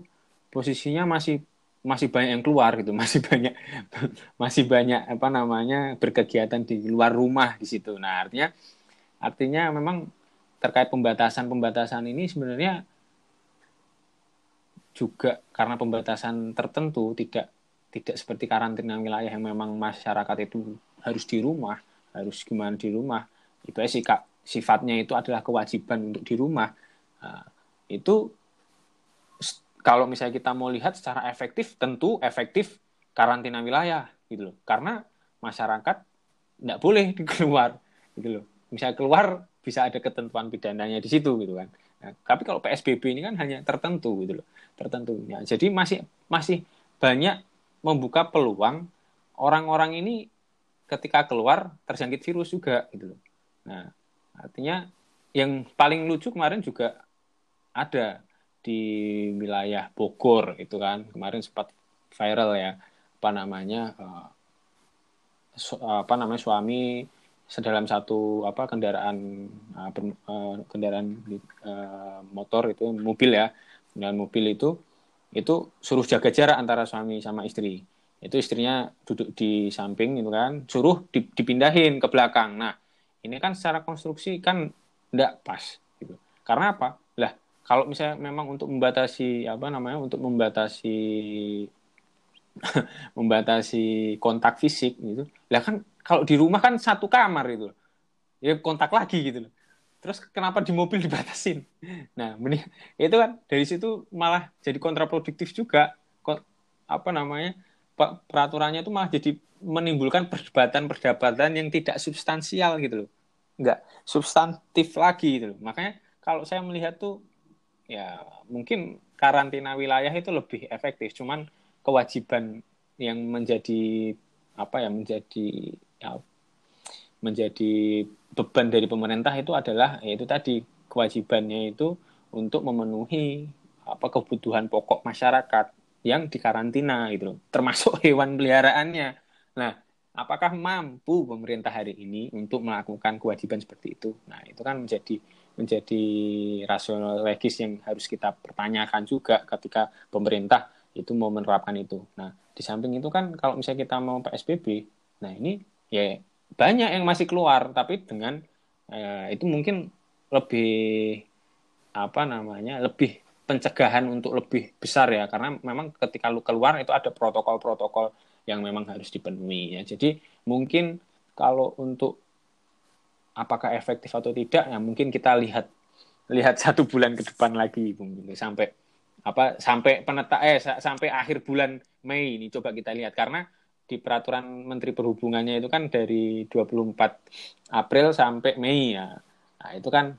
posisinya masih masih banyak yang keluar gitu masih banyak masih banyak apa namanya berkegiatan di luar rumah di situ. Nah artinya artinya memang terkait pembatasan-pembatasan ini sebenarnya juga karena pembatasan tertentu tidak tidak seperti karantina wilayah yang memang masyarakat itu harus di rumah, harus gimana di rumah. Itu sikap sifatnya itu adalah kewajiban untuk di rumah. Nah, itu kalau misalnya kita mau lihat secara efektif, tentu efektif karantina wilayah gitu loh. Karena masyarakat tidak boleh keluar gitu loh. Misalnya keluar bisa ada ketentuan pidananya di situ gitu kan. Nah, tapi kalau PSBB ini kan hanya tertentu gitu loh, tertentu. Ya, jadi masih masih banyak membuka peluang orang-orang ini ketika keluar terjangkit virus juga gitu loh. Nah, artinya yang paling lucu kemarin juga ada di wilayah Bogor itu kan kemarin sempat viral ya apa namanya uh, apa namanya suami sedalam satu apa kendaraan pen, uh, kendaraan uh, motor itu mobil ya kendaraan mobil itu itu suruh jaga jarak antara suami sama istri. Itu istrinya duduk di samping gitu kan suruh dipindahin ke belakang. Nah ini kan secara konstruksi kan tidak pas gitu. Karena apa? Lah kalau misalnya memang untuk membatasi apa namanya untuk membatasi membatasi kontak fisik gitu lah kan kalau di rumah kan satu kamar itu ya kontak lagi gitu loh terus kenapa di mobil dibatasin nah itu kan dari situ malah jadi kontraproduktif juga apa namanya peraturannya itu malah jadi menimbulkan perdebatan-perdebatan yang tidak substansial gitu loh. Enggak substantif lagi gitu loh. Makanya kalau saya melihat tuh ya mungkin karantina wilayah itu lebih efektif. Cuman kewajiban yang menjadi apa ya menjadi menjadi beban dari pemerintah itu adalah yaitu tadi kewajibannya itu untuk memenuhi apa kebutuhan pokok masyarakat yang dikarantina gitu loh, termasuk hewan peliharaannya. Nah, apakah mampu pemerintah hari ini untuk melakukan kewajiban seperti itu? Nah, itu kan menjadi menjadi rasional logis yang harus kita pertanyakan juga ketika pemerintah itu mau menerapkan itu. Nah, di samping itu kan kalau misalnya kita mau PSBB, nah ini ya banyak yang masih keluar tapi dengan eh, itu mungkin lebih apa namanya lebih pencegahan untuk lebih besar ya. Karena memang ketika lu keluar itu ada protokol-protokol yang memang harus dipenuhi ya. Jadi mungkin kalau untuk apakah efektif atau tidak ya mungkin kita lihat lihat satu bulan ke depan lagi mungkin sampai apa sampai peneta eh sampai akhir bulan Mei ini coba kita lihat. Karena di peraturan Menteri Perhubungannya itu kan dari 24 April sampai Mei ya nah itu kan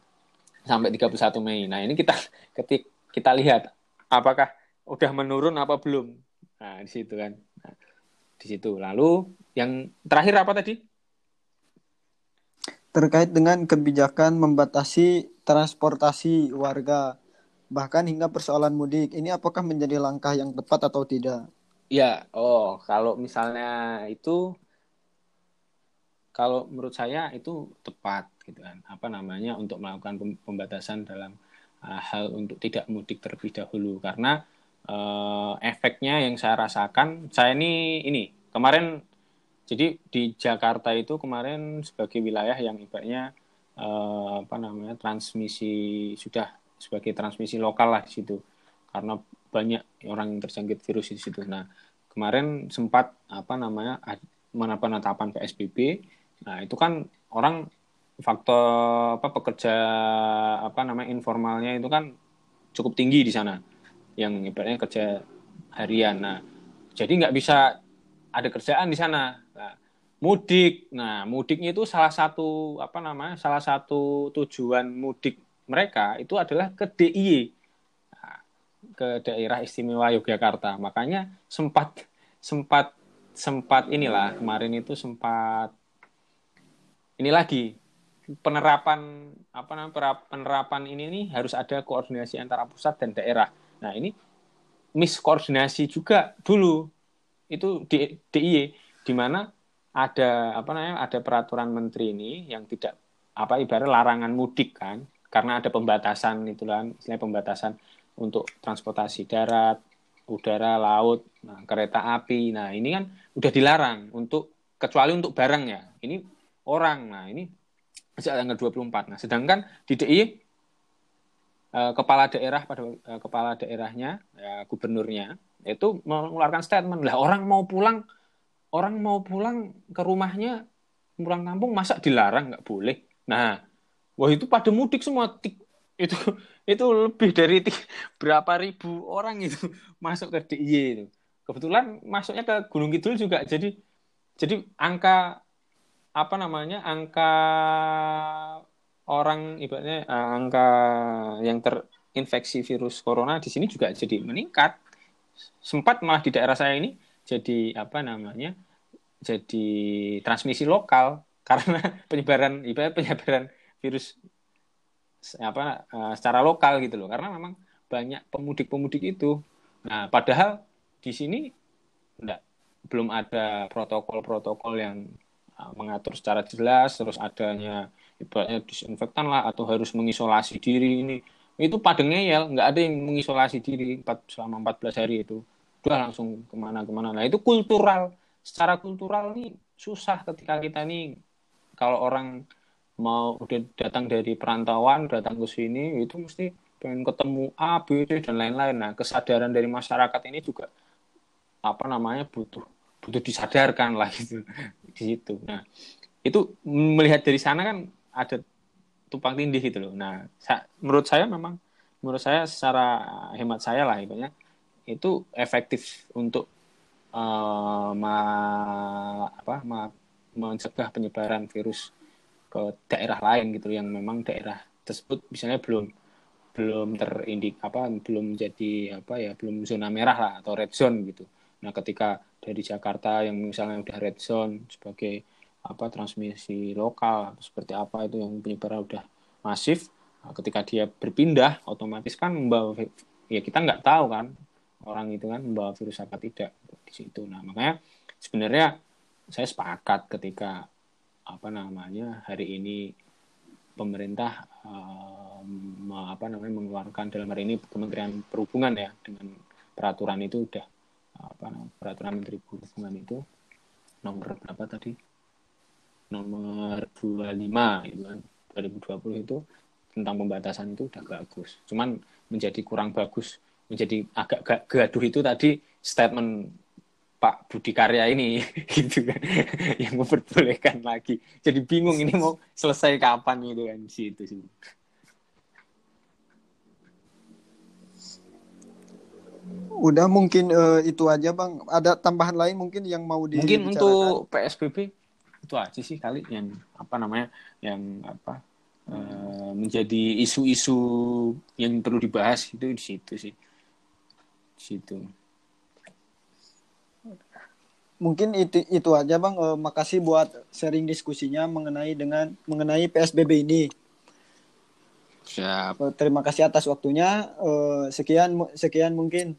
sampai 31 Mei nah ini kita ketik kita lihat apakah udah menurun apa belum. Nah, di situ kan. Nah, di situ. Lalu yang terakhir apa tadi? Terkait dengan kebijakan membatasi transportasi warga bahkan hingga persoalan mudik. Ini apakah menjadi langkah yang tepat atau tidak? Ya, oh, kalau misalnya itu kalau menurut saya itu tepat gitu kan. Apa namanya untuk melakukan pembatasan dalam uh, hal untuk tidak mudik terlebih dahulu karena uh, efeknya yang saya rasakan saya ini ini kemarin jadi di Jakarta itu kemarin sebagai wilayah yang ibaratnya uh, apa namanya transmisi sudah sebagai transmisi lokal lah situ karena banyak orang yang terjangkit virus di situ. Nah kemarin sempat apa namanya penetapan PSBB. Nah itu kan orang faktor apa pekerja apa namanya informalnya itu kan cukup tinggi di sana. Yang ibaratnya kerja harian. Nah jadi nggak bisa ada kerjaan di sana. Nah, mudik. Nah mudiknya itu salah satu apa namanya salah satu tujuan mudik mereka itu adalah ke DIY ke daerah istimewa Yogyakarta. Makanya sempat sempat sempat inilah kemarin itu sempat ini lagi. Penerapan apa namanya penerapan ini nih harus ada koordinasi antara pusat dan daerah. Nah ini miskoordinasi juga dulu. Itu di DIY di mana ada apa namanya ada peraturan menteri ini yang tidak apa ibarat larangan mudik kan karena ada pembatasan itu kan pembatasan untuk transportasi darat, udara, laut, nah, kereta api. Nah ini kan udah dilarang untuk kecuali untuk barang ya. Ini orang. Nah ini sejak tanggal 24. Nah, sedangkan di DI eh, kepala daerah pada eh, kepala daerahnya ya, gubernurnya itu mengeluarkan statement lah orang mau pulang orang mau pulang ke rumahnya pulang kampung masa dilarang nggak boleh nah wah itu pada mudik semua itu itu lebih dari berapa ribu orang itu masuk ke DIY itu. Kebetulan masuknya ke Gunung Kidul juga. Jadi jadi angka apa namanya angka orang ibaratnya eh, angka yang terinfeksi virus corona di sini juga jadi meningkat. Sempat malah di daerah saya ini jadi apa namanya jadi transmisi lokal karena penyebaran ibarat penyebaran virus apa eh, secara lokal gitu loh. Karena memang banyak pemudik-pemudik itu. Nah padahal di sini enggak belum ada protokol-protokol yang Uh, mengatur secara jelas terus adanya ibaratnya disinfektan lah atau harus mengisolasi diri ini. Itu pada ngeyel nggak ada yang mengisolasi diri selama 14 hari itu. Udah langsung ke mana-kemana. Nah itu kultural. Secara kultural nih susah ketika kita nih kalau orang mau udah datang dari perantauan datang ke sini itu mesti pengen ketemu A, B, C dan lain-lain. Nah, kesadaran dari masyarakat ini juga apa namanya butuh butuh disadarkan lah itu di situ. Nah, itu melihat dari sana kan ada tumpang tindih gitu loh. Nah, sa menurut saya memang menurut saya secara hemat saya lah ibaratnya itu efektif untuk uh, apa mencegah penyebaran virus ke daerah lain gitu yang memang daerah tersebut misalnya belum belum terindik apa belum jadi apa ya belum zona merah lah atau red zone gitu. Nah ketika dari Jakarta yang misalnya udah red zone sebagai apa transmisi lokal seperti apa itu yang penyebaran udah masif, nah, ketika dia berpindah otomatis kan membawa ya kita nggak tahu kan orang itu kan membawa virus apa tidak di situ. Nah makanya sebenarnya saya sepakat ketika apa namanya hari ini pemerintah um, apa namanya mengeluarkan dalam hari ini Kementerian Perhubungan ya dengan peraturan itu udah apa namanya peraturan Menteri Perhubungan itu nomor berapa tadi? Nomor 25 itu kan. 2020 itu tentang pembatasan itu udah bagus. Cuman menjadi kurang bagus menjadi agak gaduh itu tadi statement Pak Budi Karya ini gitu kan yang memperbolehkan lagi. Jadi bingung ini mau selesai kapan gitu kan sih itu sih. Udah mungkin uh, itu aja bang. Ada tambahan lain mungkin yang mau di mungkin untuk PSBB itu aja sih kali yang apa namanya yang apa uh, menjadi isu-isu yang perlu dibahas itu di situ sih. Di situ mungkin itu itu aja bang. Uh, makasih buat sharing diskusinya mengenai dengan mengenai psbb ini. Siap. Uh, terima kasih atas waktunya. Uh, sekian sekian mungkin